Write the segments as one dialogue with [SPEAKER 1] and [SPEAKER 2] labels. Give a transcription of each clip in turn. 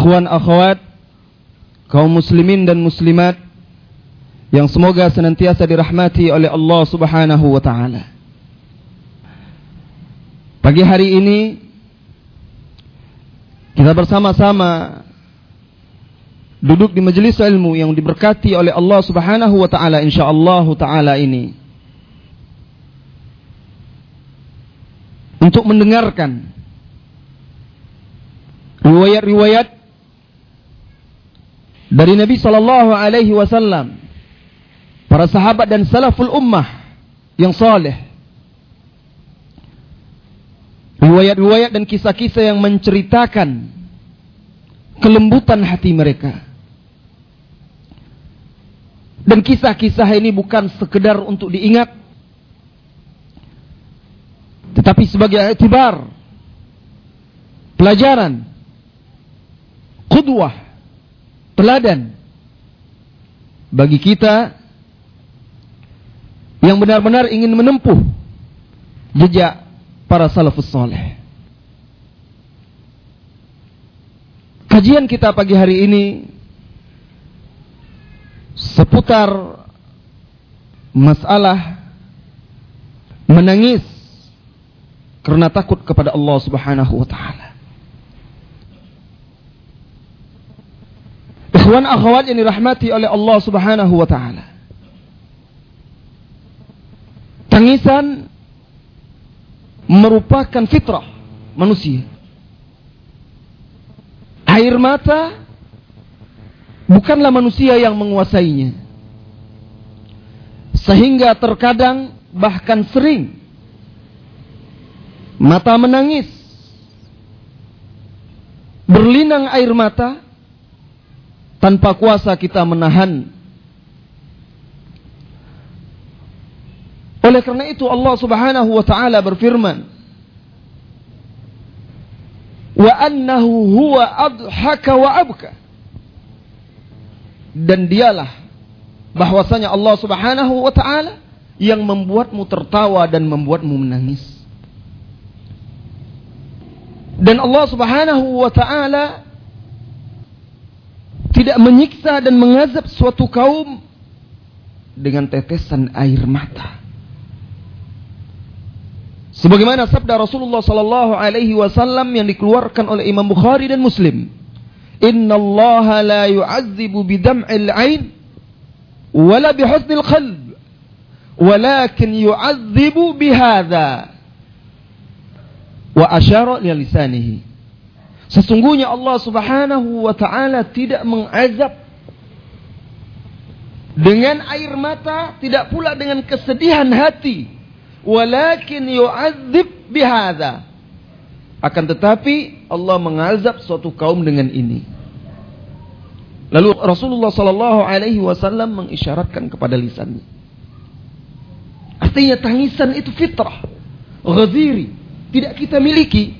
[SPEAKER 1] Ikhwan akhwat kaum muslimin dan muslimat yang semoga senantiasa dirahmati oleh Allah Subhanahu wa taala. Pagi hari ini kita bersama-sama duduk di majelis ilmu yang diberkati oleh Allah Subhanahu wa taala insyaallah taala ini. Untuk mendengarkan riwayat-riwayat dari Nabi sallallahu alaihi wasallam, para sahabat dan salaful ummah yang saleh. Riwayat-riwayat dan kisah-kisah yang menceritakan kelembutan hati mereka. Dan kisah-kisah ini bukan sekedar untuk diingat, tetapi sebagai itibar, pelajaran qudwah, teladan bagi kita yang benar-benar ingin menempuh jejak para salafus soleh. Kajian kita pagi hari ini seputar masalah menangis karena takut kepada Allah Subhanahu wa taala. Ikhwan akhwat yang dirahmati oleh Allah Subhanahu wa taala. Tangisan merupakan fitrah manusia. Air mata bukanlah manusia yang menguasainya. Sehingga terkadang bahkan sering mata menangis. Berlinang air mata tanpa kuasa kita menahan. Oleh karena itu Allah Subhanahu wa taala berfirman, "Wa annahu huwa adhaka wa abka." Dan dialah bahwasanya Allah Subhanahu wa taala yang membuatmu tertawa dan membuatmu menangis. Dan Allah Subhanahu wa taala tidak menyiksa dan mengazab suatu kaum dengan tetesan air mata. Sebagaimana sabda Rasulullah sallallahu alaihi wasallam yang dikeluarkan oleh Imam Bukhari dan Muslim. Inna Allah la yu'adzibu bidam'il 'ain wala bihusnil qalb walakin yu'adzibu bihadza wa asyara li lisanihi Sesungguhnya Allah Subhanahu wa taala tidak mengazab dengan air mata, tidak pula dengan kesedihan hati. Walakin yu'adzib bihadza. Akan tetapi Allah mengazab suatu kaum dengan ini. Lalu Rasulullah sallallahu alaihi wasallam mengisyaratkan kepada lisannya. Artinya tangisan itu fitrah, ghaziri, tidak kita miliki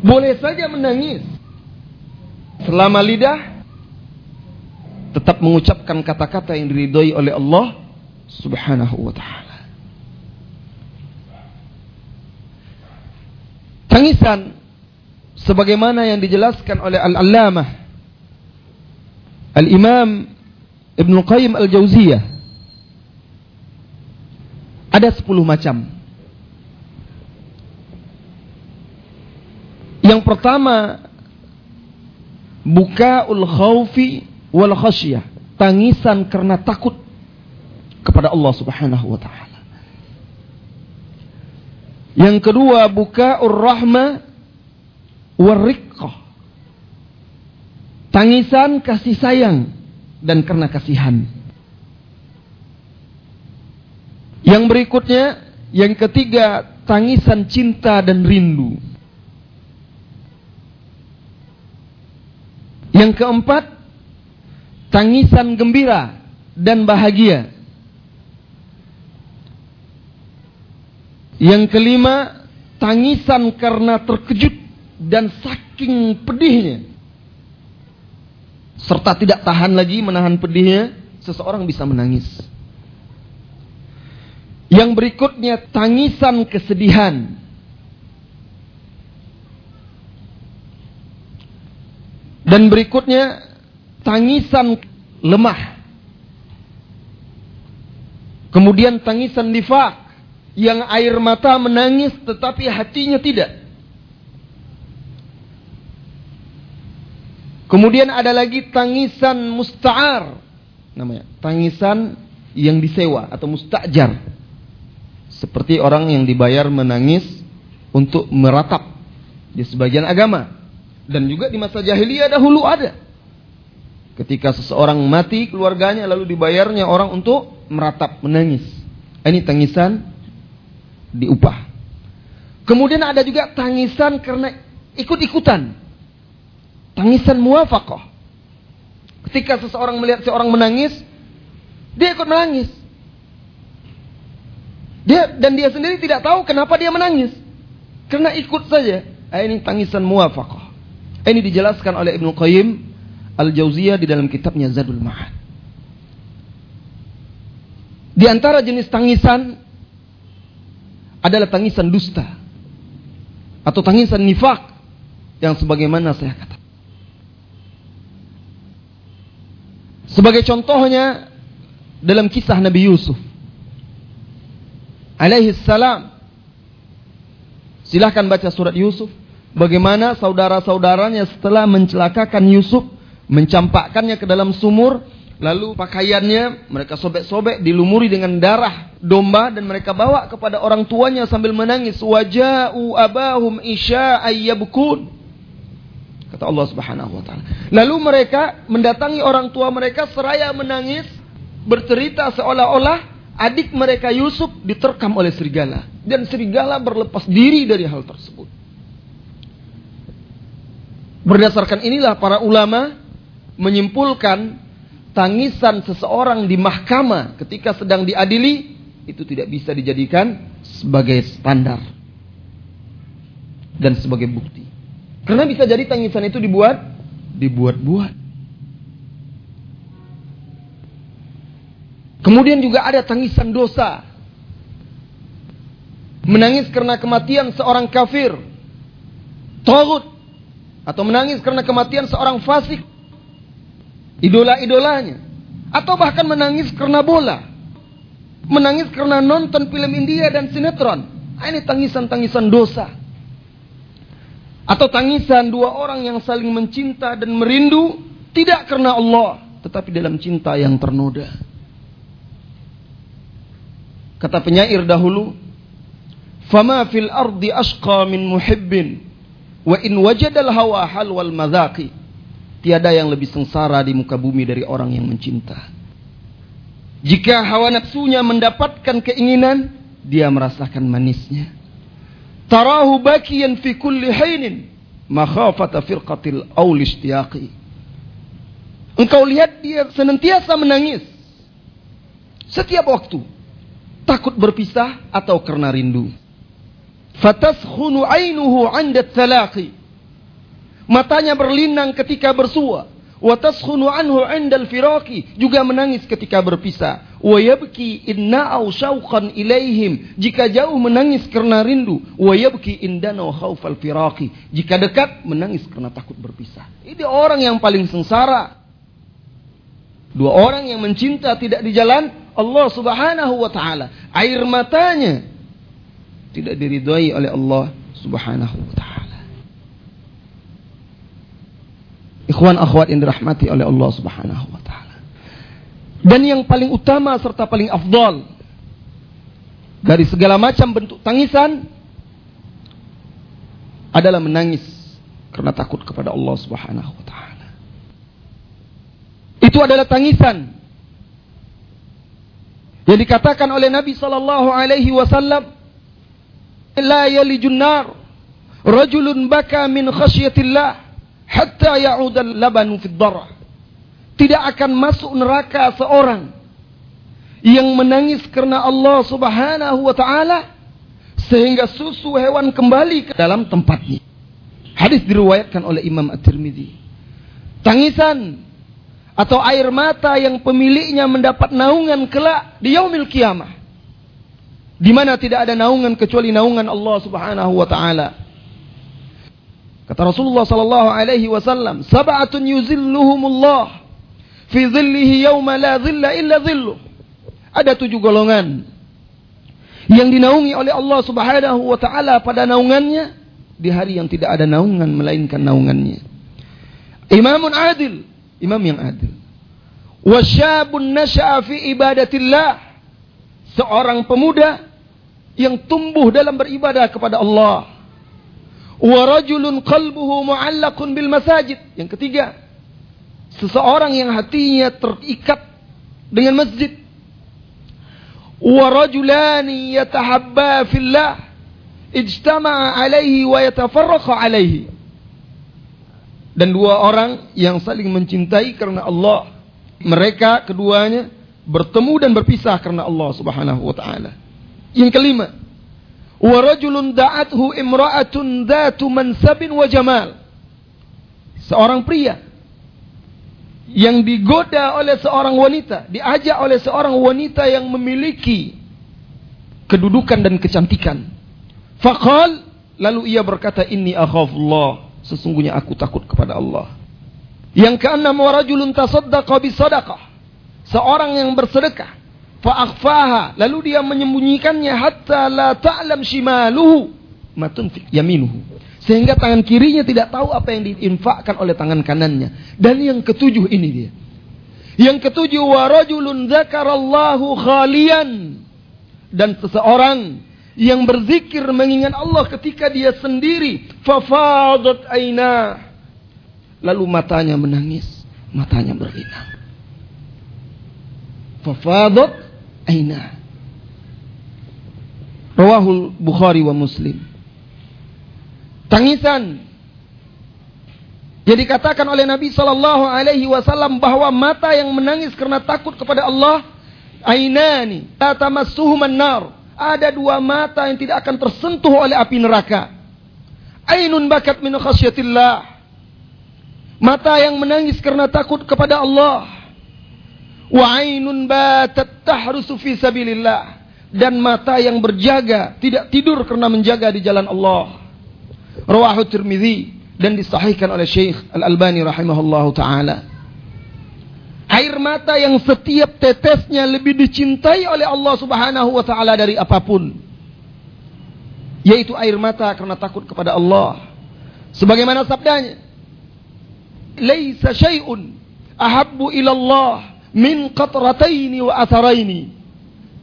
[SPEAKER 1] boleh saja menangis. Selama lidah tetap mengucapkan kata-kata yang diridhoi oleh Allah Subhanahu wa taala. Tangisan sebagaimana yang dijelaskan oleh Al-Allamah Al-Imam Ibn Qayyim Al-Jauziyah. Ada 10 macam Yang pertama bukaul khaufi wal khasyah, tangisan karena takut kepada Allah Subhanahu wa taala. Yang kedua bukaur rahma wariqqah. Tangisan kasih sayang dan karena kasihan. Yang berikutnya, yang ketiga, tangisan cinta dan rindu. Yang keempat, tangisan gembira dan bahagia. Yang kelima, tangisan karena terkejut dan saking pedihnya. Serta tidak tahan lagi menahan pedihnya, seseorang bisa menangis. Yang berikutnya tangisan kesedihan Dan berikutnya tangisan lemah. Kemudian tangisan nifak yang air mata menangis tetapi hatinya tidak. Kemudian ada lagi tangisan musta'ar namanya, tangisan yang disewa atau mustajar. Seperti orang yang dibayar menangis untuk meratap di sebagian agama. Dan juga di masa jahiliyah dahulu ada. Ketika seseorang mati keluarganya lalu dibayarnya orang untuk meratap, menangis. Ini tangisan diupah. Kemudian ada juga tangisan karena ikut-ikutan. Tangisan muafakoh. Ketika seseorang melihat seorang menangis, dia ikut menangis. Dia dan dia sendiri tidak tahu kenapa dia menangis. Karena ikut saja. Ini tangisan muafakoh. Ini dijelaskan oleh Ibnu Qayyim Al-Jauziyah di dalam kitabnya Zadul Ma'ad. Di antara jenis tangisan adalah tangisan dusta atau tangisan nifak yang sebagaimana saya katakan. Sebagai contohnya dalam kisah Nabi Yusuf alaihi salam. Silahkan baca surat Yusuf. Bagaimana saudara-saudaranya setelah mencelakakan Yusuf mencampakkannya ke dalam sumur, lalu pakaiannya mereka sobek-sobek dilumuri dengan darah domba dan mereka bawa kepada orang tuanya sambil menangis. Waja'u abahum isya ayyabkun kata Allah Subhanahu wa taala. Lalu mereka mendatangi orang tua mereka seraya menangis bercerita seolah-olah adik mereka Yusuf diterkam oleh serigala. Dan serigala berlepas diri dari hal tersebut berdasarkan inilah para ulama menyimpulkan tangisan seseorang di mahkamah ketika sedang diadili itu tidak bisa dijadikan sebagai standar dan sebagai bukti. Karena bisa jadi tangisan itu dibuat dibuat-buat. Kemudian juga ada tangisan dosa. Menangis karena kematian seorang kafir. Togut. Atau menangis karena kematian seorang fasik idola-idolanya. Atau bahkan menangis karena bola. Menangis karena nonton film India dan sinetron. Ah, ini tangisan-tangisan dosa. Atau tangisan dua orang yang saling mencinta dan merindu. Tidak karena Allah. Tetapi dalam cinta yang ternoda. Kata penyair dahulu. Fama fil ardi ashqa min muhibbin. Wa in wajadal hawa halwal madhaqi Tiada yang lebih sengsara di muka bumi dari orang yang mencinta. Jika hawa nafsunya mendapatkan keinginan, dia merasakan manisnya. Tarahu bakiyan fi kulli hainin makhafata firqatil. Engkau lihat dia senantiasa menangis. Setiap waktu. Takut berpisah atau karena rindu. Fataskhunu ainuhu 'inda talaqi Matanya berlinang ketika bersua. Wa taskhunu anhu 'indal firaqi, juga menangis ketika berpisah. Wa yabki inna'u syauqan ilaihim, jika jauh menangis karena rindu. Wa yabki indana khaufal firaqi, jika dekat menangis karena takut berpisah. Ini orang yang paling sengsara. Dua orang yang mencinta tidak di jalan Allah Subhanahu wa taala. Air matanya tidak diridhai oleh Allah Subhanahu wa taala. Ikhwan akhwat yang dirahmati oleh Allah Subhanahu wa taala. Dan yang paling utama serta paling afdal dari segala macam bentuk tangisan adalah menangis karena takut kepada Allah Subhanahu wa taala. Itu adalah tangisan yang dikatakan oleh Nabi sallallahu alaihi wasallam la yalijun nar rajulun baka min khasyatillah hatta ya'udal labanu fid darah. Tidak akan masuk neraka seorang yang menangis karena Allah Subhanahu wa taala sehingga susu hewan kembali ke dalam tempatnya. Hadis diriwayatkan oleh Imam At-Tirmidzi. Tangisan atau air mata yang pemiliknya mendapat naungan kelak di yaumil kiamah. Di mana tidak ada naungan kecuali naungan Allah Subhanahu wa taala. Kata Rasulullah sallallahu alaihi wasallam, "Sab'atun yuzilluhumullah fi dhillihi yawma la dhilla illa dhilluh." Ada tujuh golongan yang dinaungi oleh Allah Subhanahu wa taala pada naungannya di hari yang tidak ada naungan melainkan naungannya. Imamun adil, imam yang adil. Wasyabun nasya'a fi ibadatillah. Seorang pemuda yang tumbuh dalam beribadah kepada Allah wa rajulun qalbuhu mu'allaqun bil masajid. Yang ketiga, seseorang yang hatinya terikat dengan masjid. Wa rajulani yatahabba fillah ijtama'a alaihi wa yatafarraqa alaihi. Dan dua orang yang saling mencintai karena Allah. Mereka keduanya bertemu dan berpisah karena Allah Subhanahu wa taala. Yang kelima, wa rajulun da'athu imra'atun dhatu mansabin wa jamal. Seorang pria yang digoda oleh seorang wanita, diajak oleh seorang wanita yang memiliki kedudukan dan kecantikan. Faqal lalu ia berkata inni akhafullah, sesungguhnya aku takut kepada Allah. Yang keenam wa rajulun tasaddaqa bi sadaqah. Seorang yang bersedekah fa'akhfaha lalu dia menyembunyikannya hatta la ta'lam shimaluhu ma tunfik yaminuhu. Sehingga tangan kirinya tidak tahu apa yang diinfakkan oleh tangan kanannya. Dan yang ketujuh ini dia. Yang ketujuh wa rajulun dzakarallahu khalian. Dan seseorang yang berzikir mengingat Allah ketika dia sendiri fafadat aina lalu matanya menangis matanya berlinang fafadat aina. Rawahul Bukhari wa Muslim. Tangisan yang dikatakan oleh Nabi Shallallahu Alaihi Wasallam bahwa mata yang menangis karena takut kepada Allah, ainani, tatamasuhum nar. Ada dua mata yang tidak akan tersentuh oleh api neraka. Ainun bakat min khasyatillah. Mata yang menangis karena takut kepada Allah wa ainun batat tahrusu fi sabilillah dan mata yang berjaga tidak tidur karena menjaga di jalan Allah. Rawahu Tirmizi dan disahihkan oleh Syekh Al-Albani rahimahullahu taala. Air mata yang setiap tetesnya lebih dicintai oleh Allah Subhanahu wa taala dari apa pun. Yaitu air mata karena takut kepada Allah. Sebagaimana sabdanya, "Laisa syai'un ahabbu ila Allah min qatrataini wa atharaini.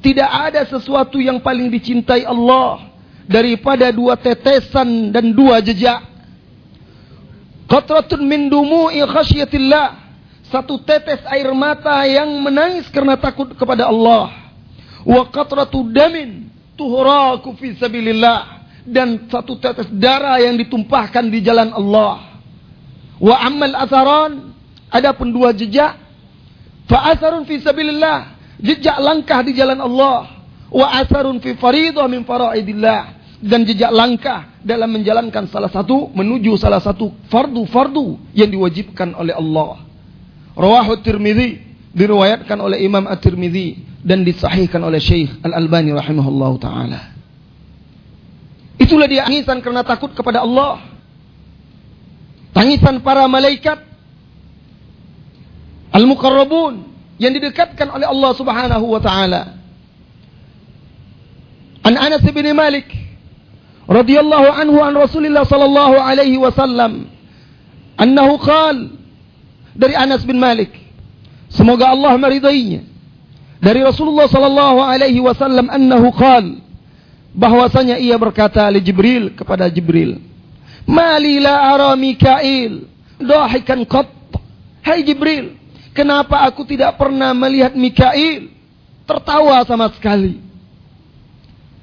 [SPEAKER 1] Tidak ada sesuatu yang paling dicintai Allah daripada dua tetesan dan dua jejak. Qatratun min dumu'i khasyatillah. Satu tetes air mata yang menangis karena takut kepada Allah. Wa qatratu damin tuhraku fi sabilillah. Dan satu tetes darah yang ditumpahkan di jalan Allah. Wa ammal atharan. Adapun dua jejak Fa'asarun fi sabilillah. Jejak langkah di jalan Allah. Wa asarun fi faridah min faraidillah. Dan jejak langkah dalam menjalankan salah satu, menuju salah satu fardu-fardu yang diwajibkan oleh Allah. Rawahu Tirmidzi diriwayatkan oleh Imam At-Tirmidzi dan disahihkan oleh Syekh Al-Albani rahimahullahu taala. Itulah dia tangisan karena takut kepada Allah. Tangisan para malaikat Al-Muqarrabun yang didekatkan oleh Allah Subhanahu wa taala. An Anas bin Malik radhiyallahu anhu an Rasulillah sallallahu alaihi wasallam annahu qal dari Anas bin Malik semoga Allah meridainya dari Rasulullah sallallahu alaihi wasallam annahu qal bahwasanya ia berkata li Jibril kepada Jibril Mali la ara Mikail dahikan qat Hai Jibril Kenapa aku tidak pernah melihat Mikail tertawa sama sekali?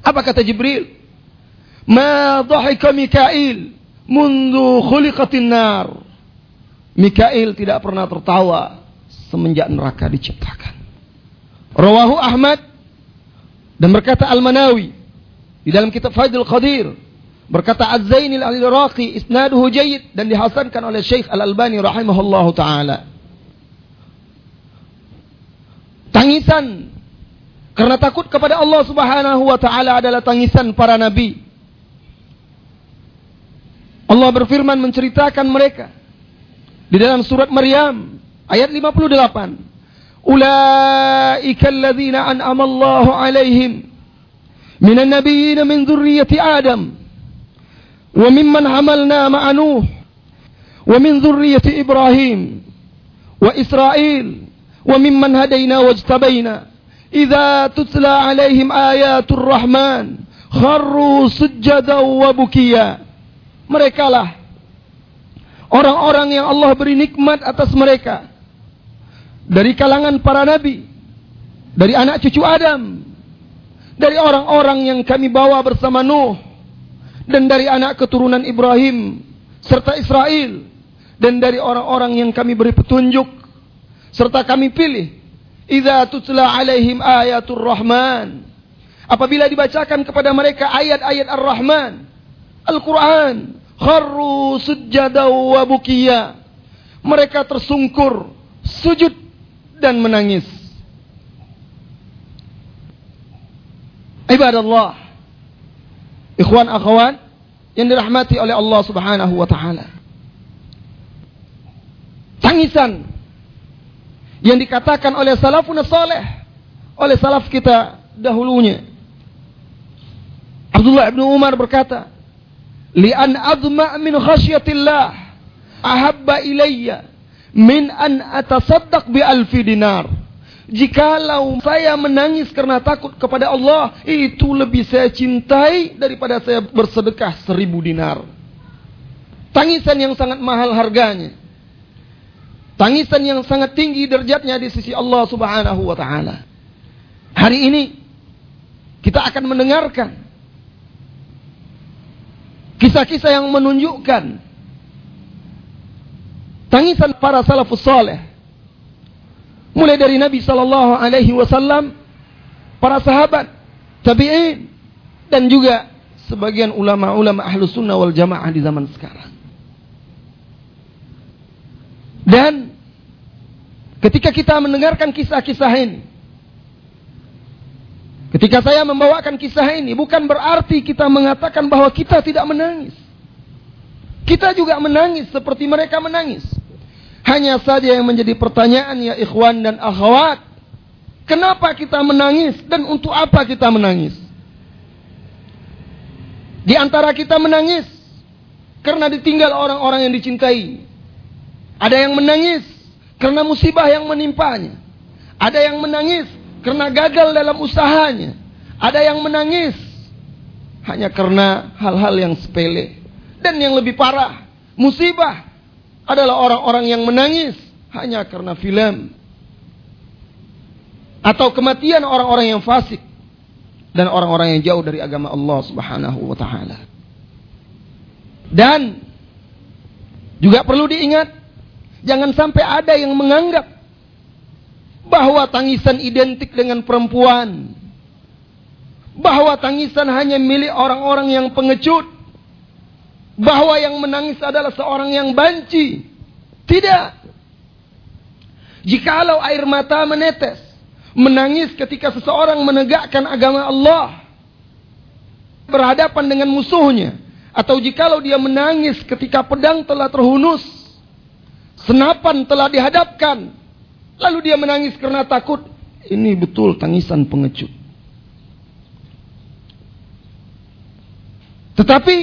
[SPEAKER 1] Apa kata Jibril? Ma dhahika Mikail mundu khuliqatin nar. Mikail tidak pernah tertawa semenjak neraka diciptakan. Rawahu Ahmad dan berkata Al-Manawi di dalam kitab Faidul Qadir berkata Az-Zainil Al-Iraqi isnaduhu jayyid dan dihasankan oleh Syekh Al-Albani rahimahullahu taala. Tangisan karena takut kepada Allah Subhanahu wa taala adalah tangisan para nabi. Allah berfirman menceritakan mereka di dalam surat Maryam ayat 58. Ulaika alladzina an'ama Allahu alaihim minan nabiyyin min dzurriyyati Adam wa mimman hamalna ma'a Nuh wa min dzurriyyati Ibrahim wa Israil hadaina wajtabaina. Idza tutla alaihim ayatul rahman kharru sujada wa bukiya. Mereka lah orang-orang yang Allah beri nikmat atas mereka. Dari kalangan para nabi dari anak cucu Adam dari orang-orang yang kami bawa bersama Nuh dan dari anak keturunan Ibrahim serta Israel dan dari orang-orang yang kami beri petunjuk serta kami pilih. Idza tutla alaihim ayatul rahman. Apabila dibacakan kepada mereka ayat-ayat ar-rahman Al-Quran kharru sujada wa bukiya. Mereka tersungkur sujud dan menangis. Ibadallah. Ikhwan akhwat yang dirahmati oleh Allah Subhanahu wa taala. Tangisan yang dikatakan oleh salafun saleh oleh salaf kita dahulunya Abdullah bin Umar berkata li'an adma min khasyatillah ahabba ilayya min an atasaddaq bi alfi dinar Jikalau saya menangis karena takut kepada Allah, itu lebih saya cintai daripada saya bersedekah seribu dinar. Tangisan yang sangat mahal harganya. Tangisan yang sangat tinggi derajatnya di sisi Allah Subhanahu wa taala. Hari ini kita akan mendengarkan Kisah-kisah yang menunjukkan tangisan para salafus saleh. Mulai dari Nabi sallallahu alaihi wasallam, para sahabat, tabi'in dan juga sebagian ulama-ulama ahlu sunnah wal jamaah di zaman sekarang. Dan ketika kita mendengarkan kisah-kisah ini, Ketika saya membawakan kisah ini bukan berarti kita mengatakan bahwa kita tidak menangis. Kita juga menangis seperti mereka menangis. Hanya saja yang menjadi pertanyaan ya ikhwan dan akhwat. Kenapa kita menangis dan untuk apa kita menangis? Di antara kita menangis karena ditinggal orang-orang yang dicintai. Ada yang menangis karena musibah yang menimpanya. Ada yang menangis karena gagal dalam usahanya. Ada yang menangis hanya karena hal-hal yang sepele. Dan yang lebih parah, musibah adalah orang-orang yang menangis hanya karena film. Atau kematian orang-orang yang fasik dan orang-orang yang jauh dari agama Allah Subhanahu wa taala. Dan juga perlu diingat jangan sampai ada yang menganggap bahwa tangisan identik dengan perempuan, bahwa tangisan hanya milik orang-orang yang pengecut, bahwa yang menangis adalah seorang yang banci. Tidak. Jikalau air mata menetes, menangis ketika seseorang menegakkan agama Allah, berhadapan dengan musuhnya, atau jikalau dia menangis ketika pedang telah terhunus, senapan telah dihadapkan, Lalu dia menangis karena takut. Ini betul tangisan pengecut. Tetapi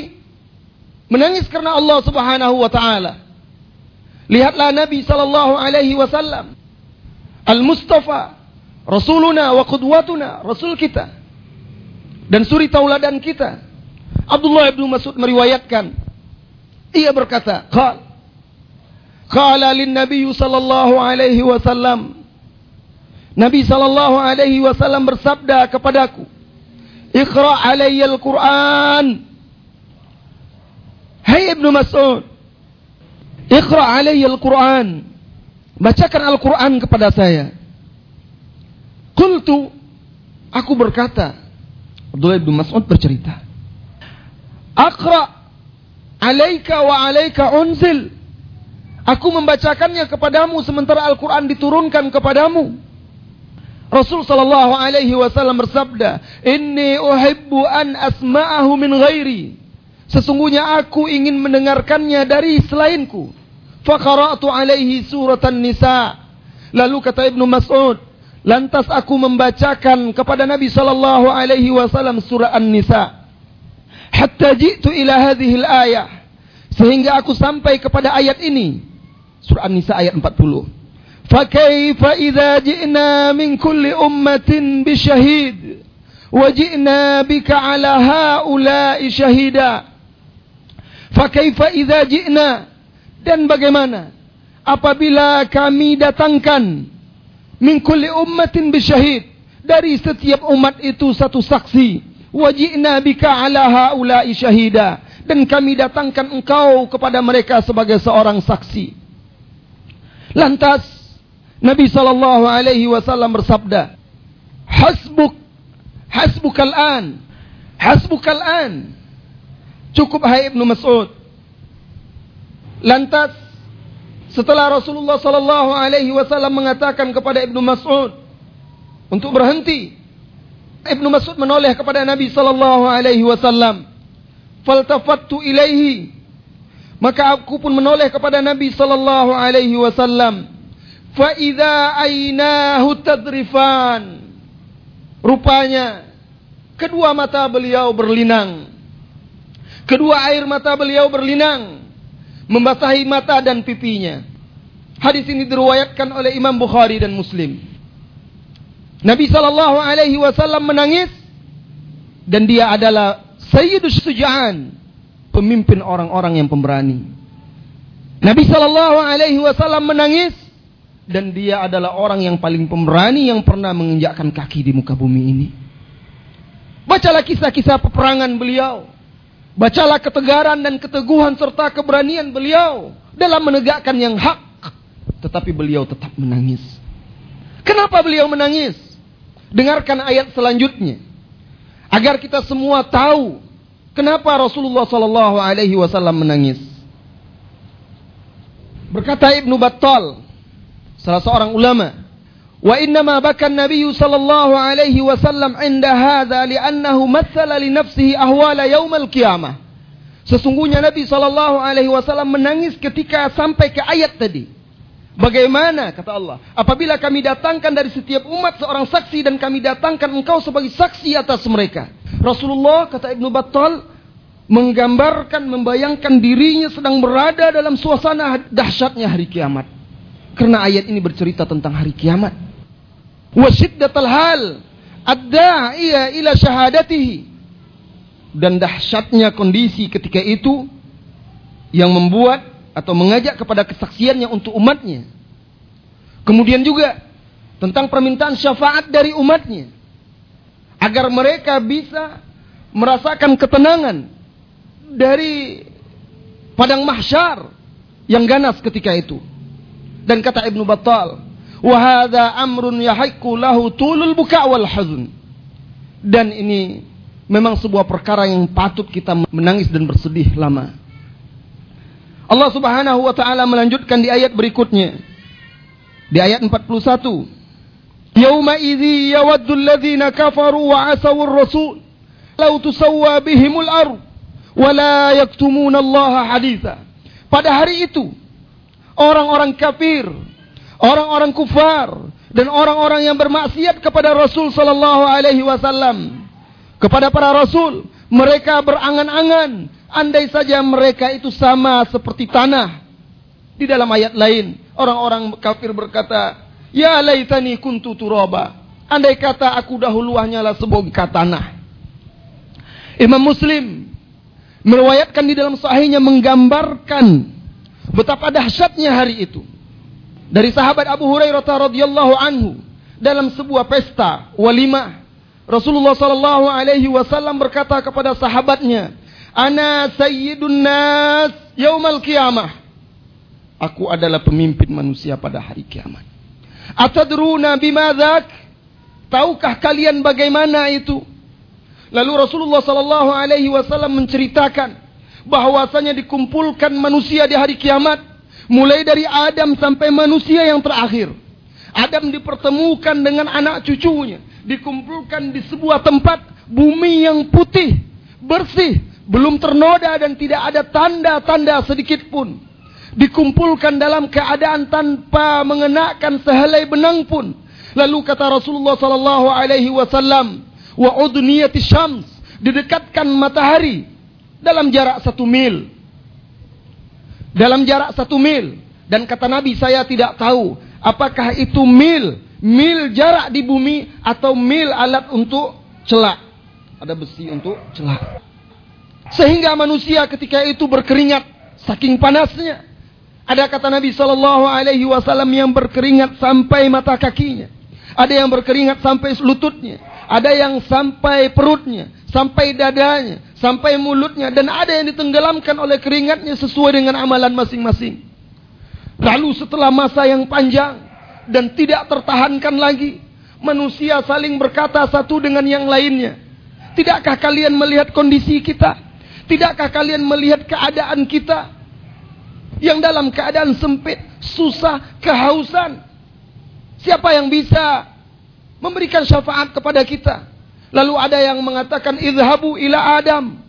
[SPEAKER 1] menangis karena Allah Subhanahu wa taala. Lihatlah Nabi sallallahu alaihi wasallam. Al-Mustafa, Rasuluna wa qudwatuna, Rasul kita. Dan suri tauladan kita. Abdullah bin Mas'ud meriwayatkan ia berkata, "Qal Qala lin Nabi sallallahu alaihi wasallam. Nabi sallallahu alaihi wasallam bersabda kepadaku Iqra alayya al-Quran Hai Ibnu Mas'ud Iqra alayya al-Quran Bacakan Al-Quran kepada saya. Qultu Aku berkata Abdullah bin Mas'ud bercerita Aqra Alaika wa alaika unzil Aku membacakannya kepadamu sementara Al-Quran diturunkan kepadamu. Rasul sallallahu alaihi wasallam bersabda, "Inni uhibbu an asma'ahu min ghairi." Sesungguhnya aku ingin mendengarkannya dari selainku. Faqara'tu alaihi suratan nisa. Lalu kata Ibnu Mas'ud, lantas aku membacakan kepada Nabi sallallahu alaihi wasallam surah An-Nisa. Hatta ji'tu ila hadhihi ayah Sehingga aku sampai kepada ayat ini. Surah An-Nisa ayat 40. Fakaifa idza ji'na min kulli ummatin bisyahid wa ji'na bika ala haula'i syahida. Fakaifa idza ji'na dan bagaimana apabila kami datangkan min kulli ummatin bisyahid dari setiap umat itu satu saksi wajibna bika ala haula'i syahida dan kami datangkan engkau kepada mereka sebagai seorang saksi lantas Nabi sallallahu alaihi wasallam bersabda hasbuk hasbukal an hasbukal an cukup hai Ibnu Mas'ud Lantas setelah Rasulullah sallallahu alaihi wasallam mengatakan kepada Ibnu Mas'ud untuk berhenti, Ibnu Mas'ud menoleh kepada Nabi sallallahu alaihi wasallam. Faltafattu ilaihi. Maka aku pun menoleh kepada Nabi sallallahu alaihi wasallam. Fa idza ainahu tadrifan. Rupanya kedua mata beliau berlinang. Kedua air mata beliau berlinang membasahi mata dan pipinya. Hadis ini diriwayatkan oleh Imam Bukhari dan Muslim. Nabi sallallahu alaihi wasallam menangis dan dia adalah Sayyidus Suja'an, pemimpin orang-orang yang pemberani. Nabi sallallahu alaihi wasallam menangis dan dia adalah orang yang paling pemberani yang pernah menginjakkan kaki di muka bumi ini. Bacalah kisah-kisah peperangan beliau. Bacalah ketegaran dan keteguhan serta keberanian beliau dalam menegakkan yang hak. Tetapi beliau tetap menangis. Kenapa beliau menangis? Dengarkan ayat selanjutnya. Agar kita semua tahu Kenapa Rasulullah Shallallahu Alaihi Wasallam menangis? Berkata Ibnu Battal, salah seorang ulama, wa inna ma bakan Nabi Shallallahu Alaihi Wasallam inda hada liannahu mathala li nafsihi ahwala yaum al qiyamah. Sesungguhnya Nabi Shallallahu Alaihi Wasallam menangis ketika sampai ke ayat tadi. Bagaimana kata Allah? Apabila kami datangkan dari setiap umat seorang saksi dan kami datangkan engkau sebagai saksi atas mereka. Rasulullah kata Ibnu Battal menggambarkan, membayangkan dirinya sedang berada dalam suasana dahsyatnya hari kiamat. Karena ayat ini bercerita tentang hari kiamat wa syiddatal hal ad-da'iya ila syahadatihi dan dahsyatnya kondisi ketika itu yang membuat atau mengajak kepada kesaksiannya untuk umatnya. Kemudian juga tentang permintaan syafaat dari umatnya agar mereka bisa merasakan ketenangan dari padang mahsyar yang ganas ketika itu. Dan kata Ibnu Battal, Wahada amrun yahiku lahu tulul buka wal hazun. Dan ini memang sebuah perkara yang patut kita menangis dan bersedih lama. Allah Subhanahu wa taala melanjutkan di ayat berikutnya. Di ayat 41. Yauma idzi yawaddu alladhina kafaru wa asaw ar-rasul law tusawwa bihimul ard wa la yaktumuna Allah haditha. Pada hari itu orang-orang kafir orang-orang kufar dan orang-orang yang bermaksiat kepada Rasul sallallahu alaihi wasallam. Kepada para rasul, mereka berangan-angan andai saja mereka itu sama seperti tanah. Di dalam ayat lain, orang-orang kafir berkata, "Ya laitani kuntu turaba." Andai kata aku dahulu hanyalah sebongkah tanah. Imam Muslim meriwayatkan di dalam sahihnya menggambarkan betapa dahsyatnya hari itu dari sahabat Abu Hurairah radhiyallahu anhu dalam sebuah pesta walimah Rasulullah sallallahu alaihi wasallam berkata kepada sahabatnya, "Ana sayyidun nas yaumal qiyamah." Aku adalah pemimpin manusia pada hari kiamat. Atadruna bimadzak? Tahukah kalian bagaimana itu? Lalu Rasulullah sallallahu alaihi wasallam menceritakan bahwasanya dikumpulkan manusia di hari kiamat Mulai dari Adam sampai manusia yang terakhir. Adam dipertemukan dengan anak cucunya. Dikumpulkan di sebuah tempat bumi yang putih, bersih, belum ternoda dan tidak ada tanda-tanda sedikit pun dikumpulkan dalam keadaan tanpa mengenakan sehelai benang pun. Lalu kata Rasulullah sallallahu alaihi wasallam, "Wa udniyati syams," didekatkan matahari dalam jarak satu mil. Dalam jarak satu mil. Dan kata Nabi, saya tidak tahu apakah itu mil, mil jarak di bumi atau mil alat untuk celak. Ada besi untuk celak. Sehingga manusia ketika itu berkeringat saking panasnya. Ada kata Nabi Shallallahu Alaihi Wasallam yang berkeringat sampai mata kakinya. Ada yang berkeringat sampai lututnya. Ada yang sampai perutnya, sampai dadanya, sampai mulutnya, dan ada yang ditenggelamkan oleh keringatnya sesuai dengan amalan masing-masing. Lalu setelah masa yang panjang dan tidak tertahankan lagi, manusia saling berkata satu dengan yang lainnya. Tidakkah kalian melihat kondisi kita? Tidakkah kalian melihat keadaan kita? yang dalam keadaan sempit, susah, kehausan. Siapa yang bisa memberikan syafaat kepada kita? Lalu ada yang mengatakan idhabu ila Adam.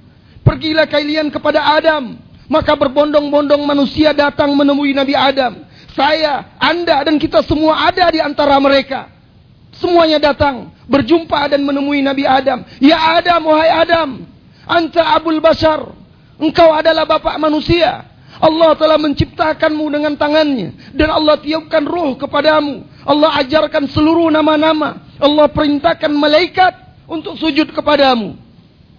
[SPEAKER 1] Pergilah kalian kepada Adam. Maka berbondong-bondong manusia datang menemui Nabi Adam. Saya, Anda dan kita semua ada di antara mereka. Semuanya datang berjumpa dan menemui Nabi Adam. Ya Adam, wahai Adam, anta abul bashar. Engkau adalah bapak manusia. Allah telah menciptakanmu dengan tangannya. Dan Allah tiupkan ruh kepadamu. Allah ajarkan seluruh nama-nama. Allah perintahkan malaikat untuk sujud kepadamu.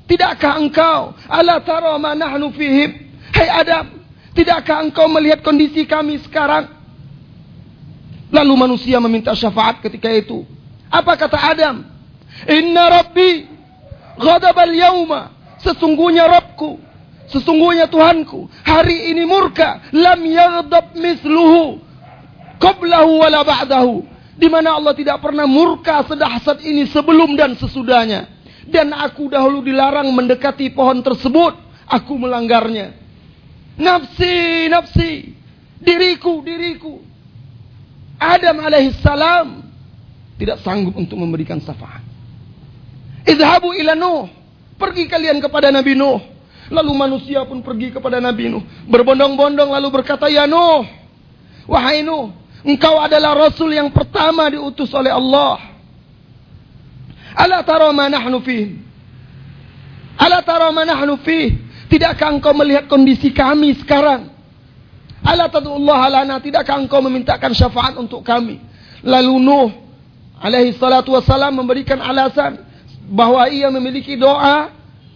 [SPEAKER 1] Tidakkah engkau ala tara ma nahnu fihim? Hai Adam, tidakkah engkau melihat kondisi kami sekarang? Lalu manusia meminta syafaat ketika itu. Apa kata Adam? Inna rabbi ghadabal yauma. Sesungguhnya Rabbku Sesungguhnya Tuhanku hari ini murka lam yaghdab misluhu qablahu wala ba'dahu. Di mana Allah tidak pernah murka sedahsyat ini sebelum dan sesudahnya. Dan aku dahulu dilarang mendekati pohon tersebut aku melanggarnya. Nafsi nafsi diriku diriku. Adam alaihissalam tidak sanggup untuk memberikan syafaat. Idhabu ila Nuh pergi kalian kepada Nabi Nuh Lalu manusia pun pergi kepada Nabi Nuh. Berbondong-bondong lalu berkata, Ya Nuh, wahai Nuh, engkau adalah Rasul yang pertama diutus oleh Allah. Ala tara ma nahnu. Ala tara ma nahnu. Tidakkah engkau melihat kondisi kami sekarang? Ala tadullah lana. Tidakkah engkau memintakan syafaat untuk kami? Lalu Nuh alaihi salatu wassalam memberikan alasan bahwa ia memiliki doa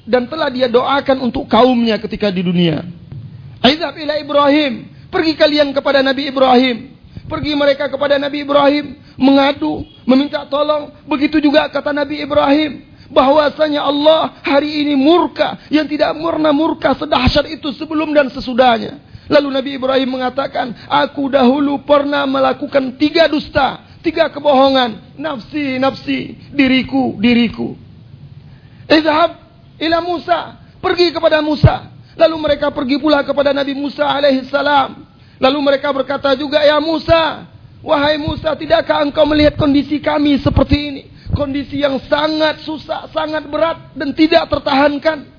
[SPEAKER 1] dan telah dia doakan untuk kaumnya ketika di dunia. Aizab ila Ibrahim, pergi kalian kepada Nabi Ibrahim. Pergi mereka kepada Nabi Ibrahim mengadu, meminta tolong. Begitu juga kata Nabi Ibrahim bahwasanya Allah hari ini murka yang tidak pernah murka sedahsyat itu sebelum dan sesudahnya. Lalu Nabi Ibrahim mengatakan, aku dahulu pernah melakukan tiga dusta, tiga kebohongan, nafsi, nafsi, diriku, diriku. Izhab ila Musa, pergi kepada Musa. Lalu mereka pergi pula kepada Nabi Musa alaihissalam. Lalu mereka berkata juga, ya Musa, wahai Musa, tidakkah engkau melihat kondisi kami seperti ini? Kondisi yang sangat susah, sangat berat dan tidak tertahankan.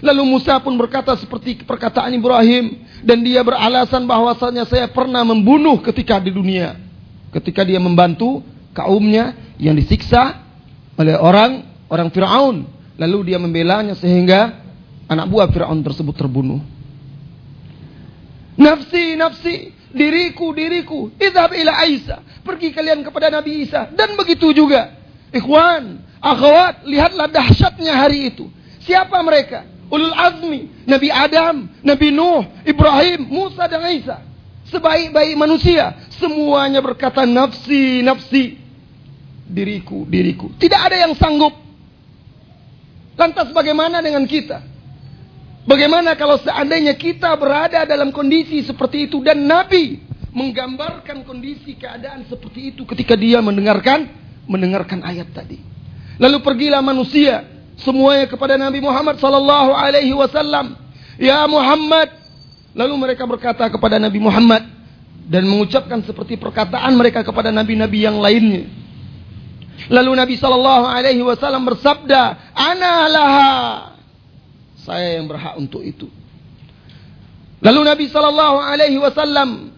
[SPEAKER 1] Lalu Musa pun berkata seperti perkataan Ibrahim dan dia beralasan bahwasanya saya pernah membunuh ketika di dunia. Ketika dia membantu kaumnya yang disiksa oleh orang orang Firaun Lalu dia membelanya sehingga anak buah Fir'aun tersebut terbunuh. Nafsi, nafsi, diriku, diriku. Idhab ila Isa. Pergi kalian kepada Nabi Isa. Dan begitu juga. Ikhwan, akhwat, lihatlah dahsyatnya hari itu. Siapa mereka? Ulul azmi, Nabi Adam, Nabi Nuh, Ibrahim, Musa dan Isa. Sebaik-baik manusia. Semuanya berkata nafsi, nafsi. Diriku, diriku. Tidak ada yang sanggup Lantas bagaimana dengan kita? Bagaimana kalau seandainya kita berada dalam kondisi seperti itu dan Nabi menggambarkan kondisi keadaan seperti itu ketika dia mendengarkan mendengarkan ayat tadi. Lalu pergilah manusia semuanya kepada Nabi Muhammad sallallahu alaihi wasallam, "Ya Muhammad." Lalu mereka berkata kepada Nabi Muhammad dan mengucapkan seperti perkataan mereka kepada nabi-nabi yang lainnya. Lalu Nabi Shallallahu Alaihi Wasallam bersabda, Ana laha. Saya yang berhak untuk itu. Lalu Nabi Shallallahu Alaihi Wasallam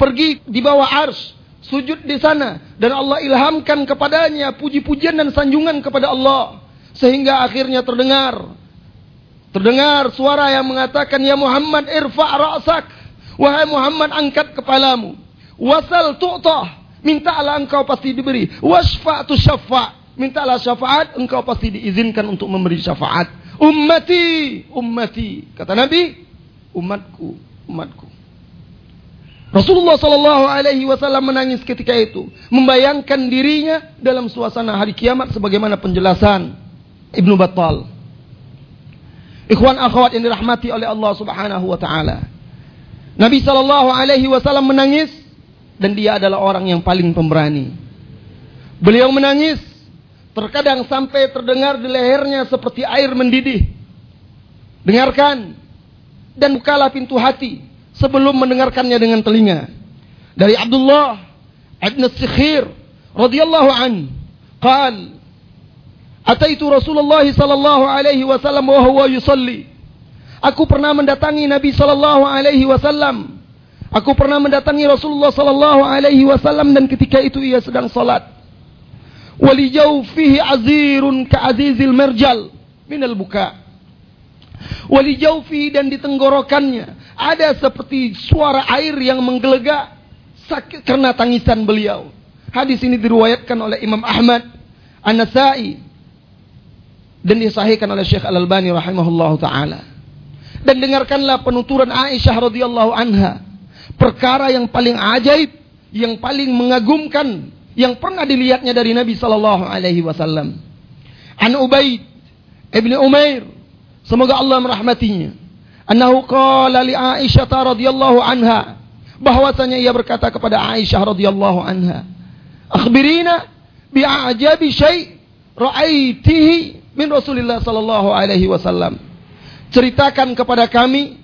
[SPEAKER 1] pergi di bawah ars, sujud di sana, dan Allah ilhamkan kepadanya puji-pujian dan sanjungan kepada Allah, sehingga akhirnya terdengar, terdengar suara yang mengatakan, Ya Muhammad irfa ra'sak, wahai Muhammad angkat kepalamu, wasal tu'tah, mintalah engkau pasti diberi, wasfa tu syafa, mintalah syafaat, engkau pasti diizinkan untuk memberi syafaat. Ummati, ummati, kata Nabi, umatku, umatku. Rasulullah Shallallahu Alaihi Wasallam menangis ketika itu, membayangkan dirinya dalam suasana hari kiamat sebagaimana penjelasan Ibnu Battal. Ikhwan akhwat yang dirahmati oleh Allah Subhanahu Wa Taala. Nabi Shallallahu Alaihi Wasallam menangis dan dia adalah orang yang paling pemberani. Beliau menangis, terkadang sampai terdengar di lehernya seperti air mendidih. Dengarkan, dan bukalah pintu hati sebelum mendengarkannya dengan telinga. Dari Abdullah Ibn Sikhir radhiyallahu an qal Ataitu Rasulullah sallallahu alaihi wasallam wa huwa. Aku pernah mendatangi Nabi sallallahu alaihi wasallam. Aku pernah mendatangi Rasulullah sallallahu alaihi wasallam dan ketika itu ia sedang salat. Walijau fihi azirun ka azizil merjal minal buka. Wali jaufi dan di tenggorokannya ada seperti suara air yang menggelegak sakit karena tangisan beliau. Hadis ini diriwayatkan oleh Imam Ahmad, An-Nasai dan disahihkan oleh Syekh Al-Albani rahimahullahu taala. Dan dengarkanlah penuturan Aisyah radhiyallahu anha. Perkara yang paling ajaib, yang paling mengagumkan yang pernah dilihatnya dari Nabi sallallahu alaihi wasallam. An Ubaid Ibn Umair Semoga Allah merahmatinya. Annahu qala li Aisyah radhiyallahu anha bahwasanya ia berkata kepada Aisyah radhiyallahu anha, "Akhbirina bi ajabi syai' ra'aitihi min Rasulillah sallallahu alaihi wasallam." Ceritakan kepada kami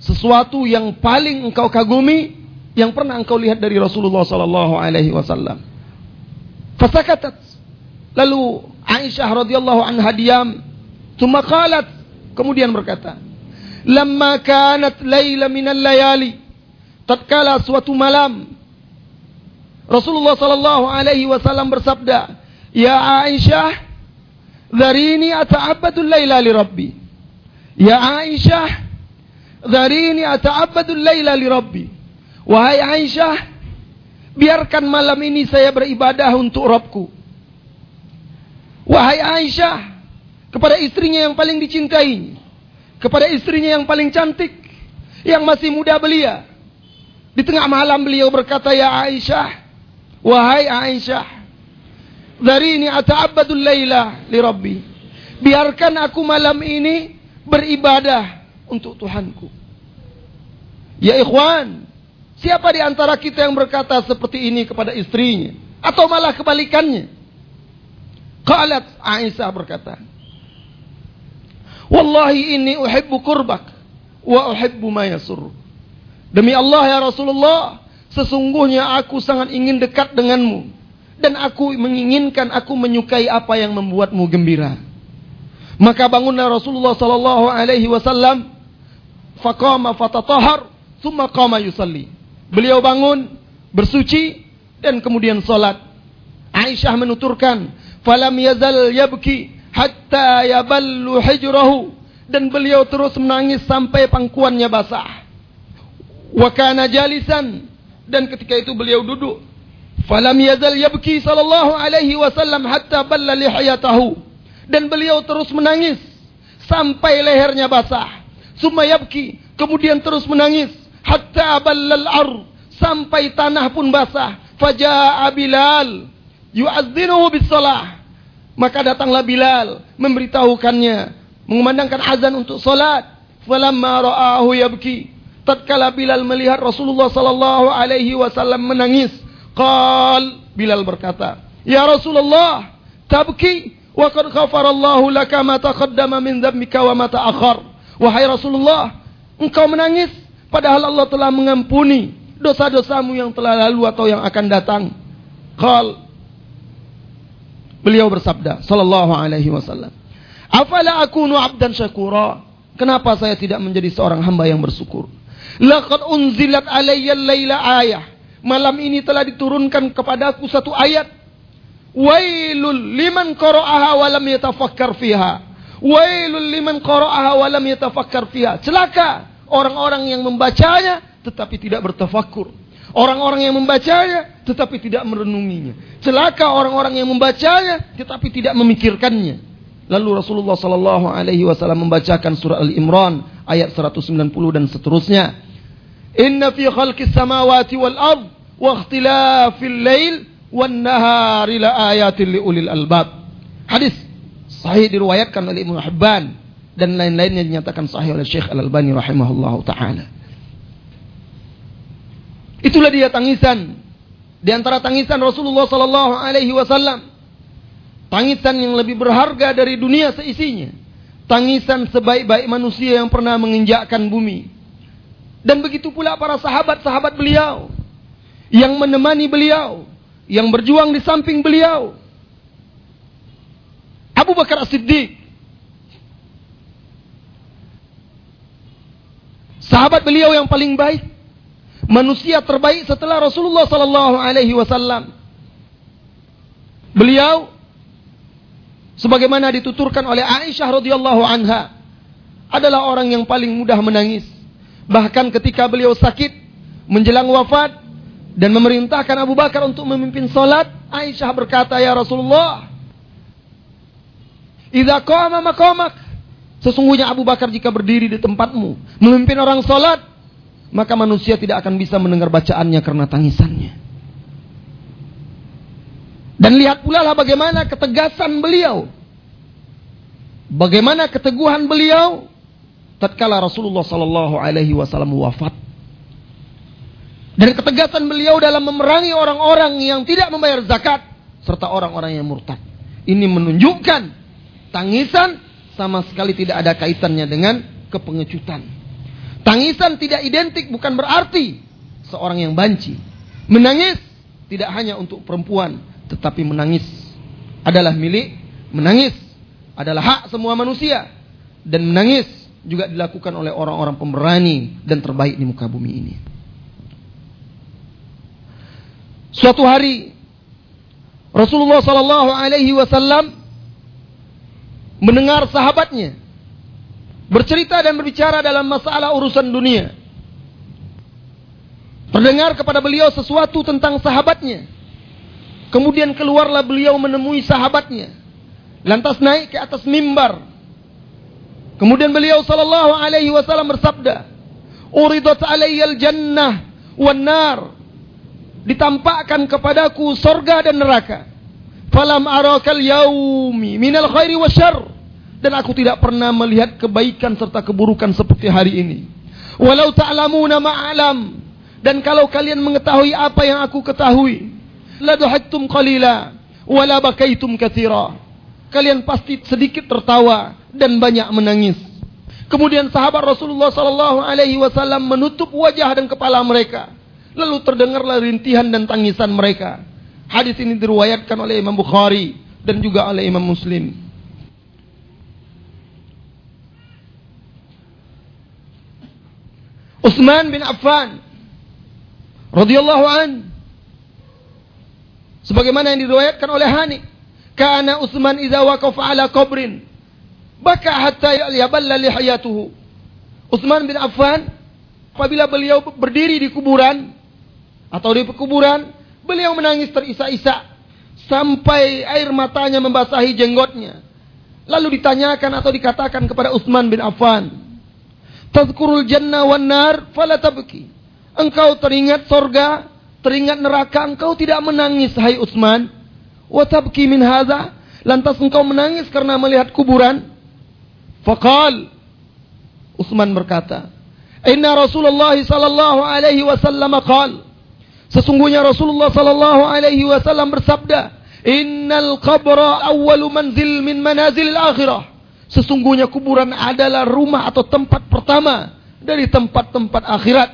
[SPEAKER 1] sesuatu yang paling engkau kagumi yang pernah engkau lihat dari Rasulullah sallallahu alaihi wasallam. Fasakatat. Lalu Aisyah radhiyallahu anha diam Thumma qalat kemudian berkata, "Lamma kanat laila minal layali." Tatkala suatu malam Rasulullah sallallahu alaihi wasallam bersabda, "Ya Aisyah, dharini ata'abbadu laila li Rabbi." Ya Aisyah, dharini ata'abbadu laila li Rabbi. Wahai Aisyah, biarkan malam ini saya beribadah untuk Rabbku. Wahai Aisyah, kepada istrinya yang paling dicintai, kepada istrinya yang paling cantik, yang masih muda belia. Di tengah malam beliau berkata, Ya Aisyah, wahai Aisyah, dari ini ata'abbadul layla li Rabbi. Biarkan aku malam ini beribadah untuk Tuhanku. Ya ikhwan, siapa di antara kita yang berkata seperti ini kepada istrinya? Atau malah kebalikannya? Qalat Aisyah berkata, Wallahi ini uhibbu kurbak wa uhibbu ma yasur. Demi Allah ya Rasulullah, sesungguhnya aku sangat ingin dekat denganmu dan aku menginginkan aku menyukai apa yang membuatmu gembira. Maka bangunlah Rasulullah sallallahu alaihi wasallam faqama fatatahhar thumma qama yusalli. Beliau bangun, bersuci dan kemudian salat. Aisyah menuturkan, "Falam yazal yabki hatta yaballu hijrahu dan beliau terus menangis sampai pangkuannya basah. Wa kana jalisan dan ketika itu beliau duduk. Falam yazal yabki sallallahu alaihi wasallam hatta balla lihiyatahu dan beliau terus menangis sampai lehernya basah. Summa yabki kemudian terus menangis hatta ballal ar sampai tanah pun basah. Faja'a Bilal yu'azzinuhu bis salah maka datanglah Bilal memberitahukannya, mengumandangkan azan untuk salat. Falamma ra'ahu yabki. Tatkala Bilal melihat Rasulullah sallallahu alaihi wasallam menangis, qal Bilal berkata, "Ya Rasulullah, tabki wa qad ghafarallahu laka ma taqaddama min dzambika wa ma ta'akhkhar." Wahai Rasulullah, engkau menangis padahal Allah telah mengampuni dosa-dosamu yang telah lalu atau yang akan datang. Qal Beliau bersabda sallallahu alaihi wasallam, Afala akunu abdan syakura? Kenapa saya tidak menjadi seorang hamba yang bersyukur? Laqad unzilat alayya laila ayah. Malam ini telah diturunkan kepadaku satu ayat. Wailul liman qara'aha wa lam yatafakkar fiha. Wailul liman qara'aha wa lam yatafakkar fiha. Celaka orang-orang yang membacanya tetapi tidak bertafakkur. Orang-orang yang membacanya tetapi tidak merenunginya. Celaka orang-orang yang membacanya tetapi tidak memikirkannya. Lalu Rasulullah sallallahu alaihi wasallam membacakan surah Al-Imran ayat 190 dan seterusnya. Inna fi khalqis samawati wal ard wa ikhtilafil lail wan nahari la ayatin liulil albab. Hadis sahih diriwayatkan oleh Ibnu Hibban dan lain-lainnya dinyatakan sahih oleh Syekh Al-Albani rahimahullahu taala. Itulah dia tangisan di antara tangisan Rasulullah sallallahu alaihi wasallam Tangisan yang lebih berharga dari dunia seisinya. Tangisan sebaik-baik manusia yang pernah menginjakkan bumi. Dan begitu pula para sahabat-sahabat beliau. Yang menemani beliau. Yang berjuang di samping beliau. Abu Bakar As-Siddiq. Sahabat beliau yang paling baik. Manusia terbaik setelah Rasulullah sallallahu alaihi wasallam. Beliau sebagaimana dituturkan oleh Aisyah radhiyallahu anha adalah orang yang paling mudah menangis bahkan ketika beliau sakit menjelang wafat dan memerintahkan Abu Bakar untuk memimpin salat Aisyah berkata ya Rasulullah idza qama maqamak sesungguhnya Abu Bakar jika berdiri di tempatmu memimpin orang salat maka manusia tidak akan bisa mendengar bacaannya karena tangisannya dan lihat pula lah bagaimana ketegasan beliau. Bagaimana keteguhan beliau tatkala Rasulullah sallallahu alaihi wasallam wafat. Dan ketegasan beliau dalam memerangi orang-orang yang tidak membayar zakat serta orang-orang yang murtad. Ini menunjukkan tangisan sama sekali tidak ada kaitannya dengan kepengecutan. Tangisan tidak identik bukan berarti seorang yang banci. Menangis tidak hanya untuk perempuan, tetapi menangis adalah milik menangis adalah hak semua manusia dan menangis juga dilakukan oleh orang-orang pemberani dan terbaik di muka bumi ini. Suatu hari Rasulullah sallallahu alaihi wasallam mendengar sahabatnya bercerita dan berbicara dalam masalah urusan dunia. Terdengar kepada beliau sesuatu tentang sahabatnya Kemudian keluarlah beliau menemui sahabatnya. Lantas naik ke atas mimbar. Kemudian beliau sallallahu alaihi wasallam bersabda, "Uridat alayyal jannah wan nar." Ditampakkan kepadaku sorga dan neraka. Falam arakal yaumi minal khairi wasyarr. Dan aku tidak pernah melihat kebaikan serta keburukan seperti hari ini. Walau ta'lamuna ma'alam. Dan kalau kalian mengetahui apa yang aku ketahui, ladhaktum qalila wala bakaitum katsira. Kalian pasti sedikit tertawa dan banyak menangis. Kemudian sahabat Rasulullah sallallahu alaihi wasallam menutup wajah dan kepala mereka. Lalu terdengarlah rintihan dan tangisan mereka. Hadis ini diriwayatkan oleh Imam Bukhari dan juga oleh Imam Muslim. Utsman bin Affan radhiyallahu an Sebagaimana yang diriwayatkan oleh Hani. Kana Utsman idza waqafa ala qabrin baka hatta yaballa lihiyatuhu. Utsman bin Affan apabila beliau berdiri di kuburan atau di kuburan, beliau menangis terisak-isak sampai air matanya membasahi jenggotnya. Lalu ditanyakan atau dikatakan kepada Utsman bin Affan, "Tadhkurul jannah wan nar fala tabki." Engkau teringat sorga teringat neraka engkau tidak menangis hai Utsman wa tabki min hadza lantas engkau menangis karena melihat kuburan faqal Utsman berkata inna Rasulullah sallallahu alaihi wasallam qal sesungguhnya Rasulullah sallallahu alaihi wasallam bersabda innal qabra awwalu manzil min manazil akhirah sesungguhnya kuburan adalah rumah atau tempat pertama dari tempat-tempat akhirat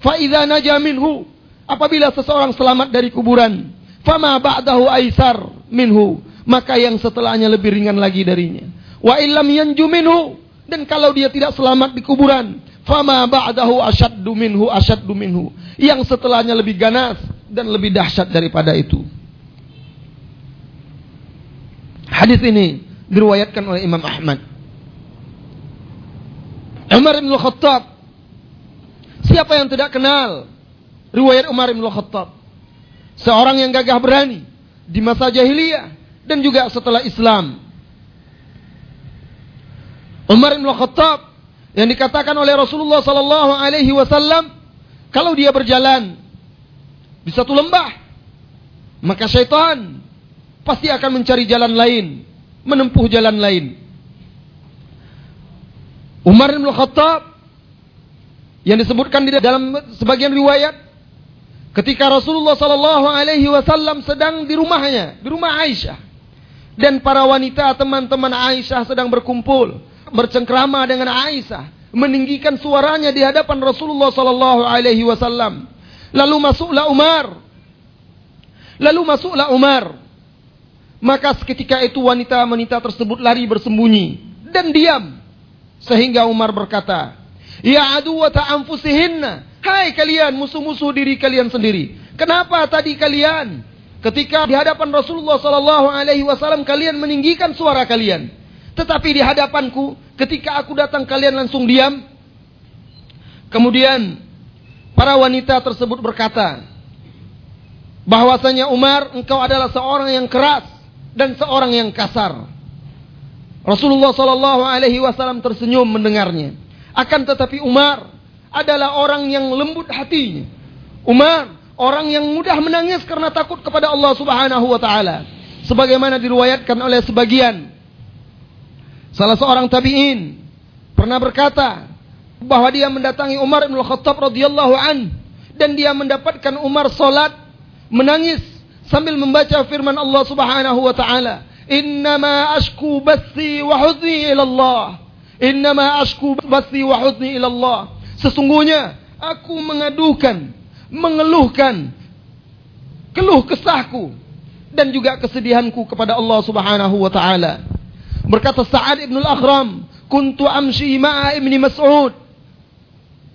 [SPEAKER 1] fa idza naja minhu Apabila seseorang selamat dari kuburan, fama ba'dahu aisar minhu, maka yang setelahnya lebih ringan lagi darinya. Wa illam yanju minhu dan kalau dia tidak selamat di kuburan, fama ba'dahu asyaddu minhu asyaddu minhu. Yang setelahnya lebih ganas dan lebih dahsyat daripada itu. Hadis ini diriwayatkan oleh Imam Ahmad. Umar bin Khattab. Siapa yang tidak kenal riwayat Umar bin Khattab? Seorang yang gagah berani di masa jahiliyah dan juga setelah Islam. Umar bin Khattab yang dikatakan oleh Rasulullah sallallahu alaihi wasallam kalau dia berjalan di satu lembah maka syaitan pasti akan mencari jalan lain, menempuh jalan lain. Umar bin Khattab yang disebutkan di dalam sebagian riwayat ketika Rasulullah sallallahu alaihi wasallam sedang di rumahnya, di rumah Aisyah dan para wanita teman-teman Aisyah sedang berkumpul bercengkrama dengan Aisyah, meninggikan suaranya di hadapan Rasulullah sallallahu alaihi wasallam. Lalu masuklah Umar. Lalu masuklah Umar. Maka seketika itu wanita-wanita tersebut lari bersembunyi dan diam. Sehingga Umar berkata, Ya aduwata anfusihinna. Hai kalian musuh-musuh diri kalian sendiri. Kenapa tadi kalian ketika di hadapan Rasulullah sallallahu alaihi wasallam kalian meninggikan suara kalian? Tetapi di hadapanku Ketika aku datang kalian langsung diam. Kemudian para wanita tersebut berkata bahwasanya Umar engkau adalah seorang yang keras dan seorang yang kasar. Rasulullah Shallallahu Alaihi Wasallam tersenyum mendengarnya. Akan tetapi Umar adalah orang yang lembut hatinya. Umar orang yang mudah menangis karena takut kepada Allah Subhanahu Wa Taala. Sebagaimana diriwayatkan oleh sebagian Salah seorang tabi'in pernah berkata bahwa dia mendatangi Umar bin Khattab radhiyallahu an dan dia mendapatkan Umar salat menangis sambil membaca firman Allah Subhanahu wa taala, "Innama ashku bathi wa huzni ila Allah." Innama ashku bathi wa huzni ila Allah. Sesungguhnya aku mengadukan, mengeluhkan keluh kesahku dan juga kesedihanku kepada Allah Subhanahu wa taala. Berkata Sa'ad ibn al-Akhram, Kuntu amshi ma'a ibni Mas'ud.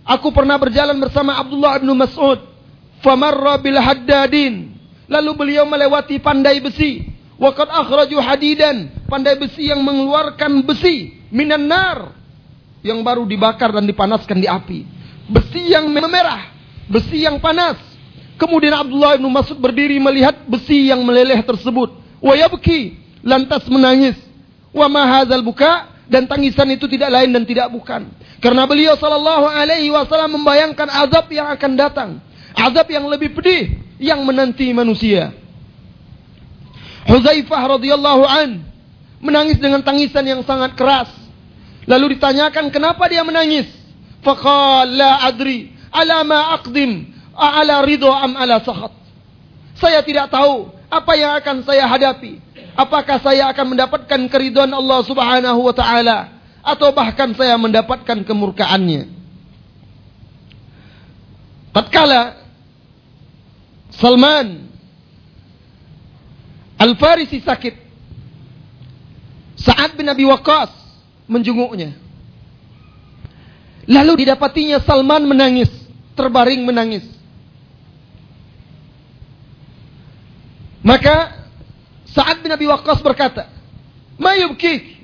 [SPEAKER 1] Aku pernah berjalan bersama Abdullah ibn Mas'ud. Famarra bil haddadin. Lalu beliau melewati pandai besi. Waqad akhraju hadidan. Pandai besi yang mengeluarkan besi. Minan nar. Yang baru dibakar dan dipanaskan di api. Besi yang memerah. Besi yang panas. Kemudian Abdullah ibn Mas'ud berdiri melihat besi yang meleleh tersebut. Wayabki. Lantas menangis. Wa mahadzal buka dan tangisan itu tidak lain dan tidak bukan. Karena beliau sallallahu alaihi wasallam membayangkan azab yang akan datang. Azab yang lebih pedih yang menanti manusia. Huzaifah radhiyallahu an menangis dengan tangisan yang sangat keras. Lalu ditanyakan kenapa dia menangis? Faqala la adri ala ma aqdim ala ridho am ala sakhat. Saya tidak tahu apa yang akan saya hadapi Apakah saya akan mendapatkan keridhaan Allah Subhanahu wa taala atau bahkan saya mendapatkan kemurkaannya? Tatkala Salman Al-Farisi sakit, Sa'ad bin Abi Waqqas menjenguknya. Lalu didapatinya Salman menangis, terbaring menangis. Maka Sa'ad bin Abi Waqqas berkata, Mayubkik,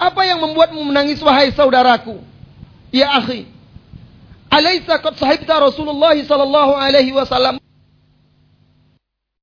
[SPEAKER 1] apa yang membuatmu menangis wahai saudaraku? Ya akhi, Alaysa qad sahibta Rasulullah sallallahu alaihi wasallam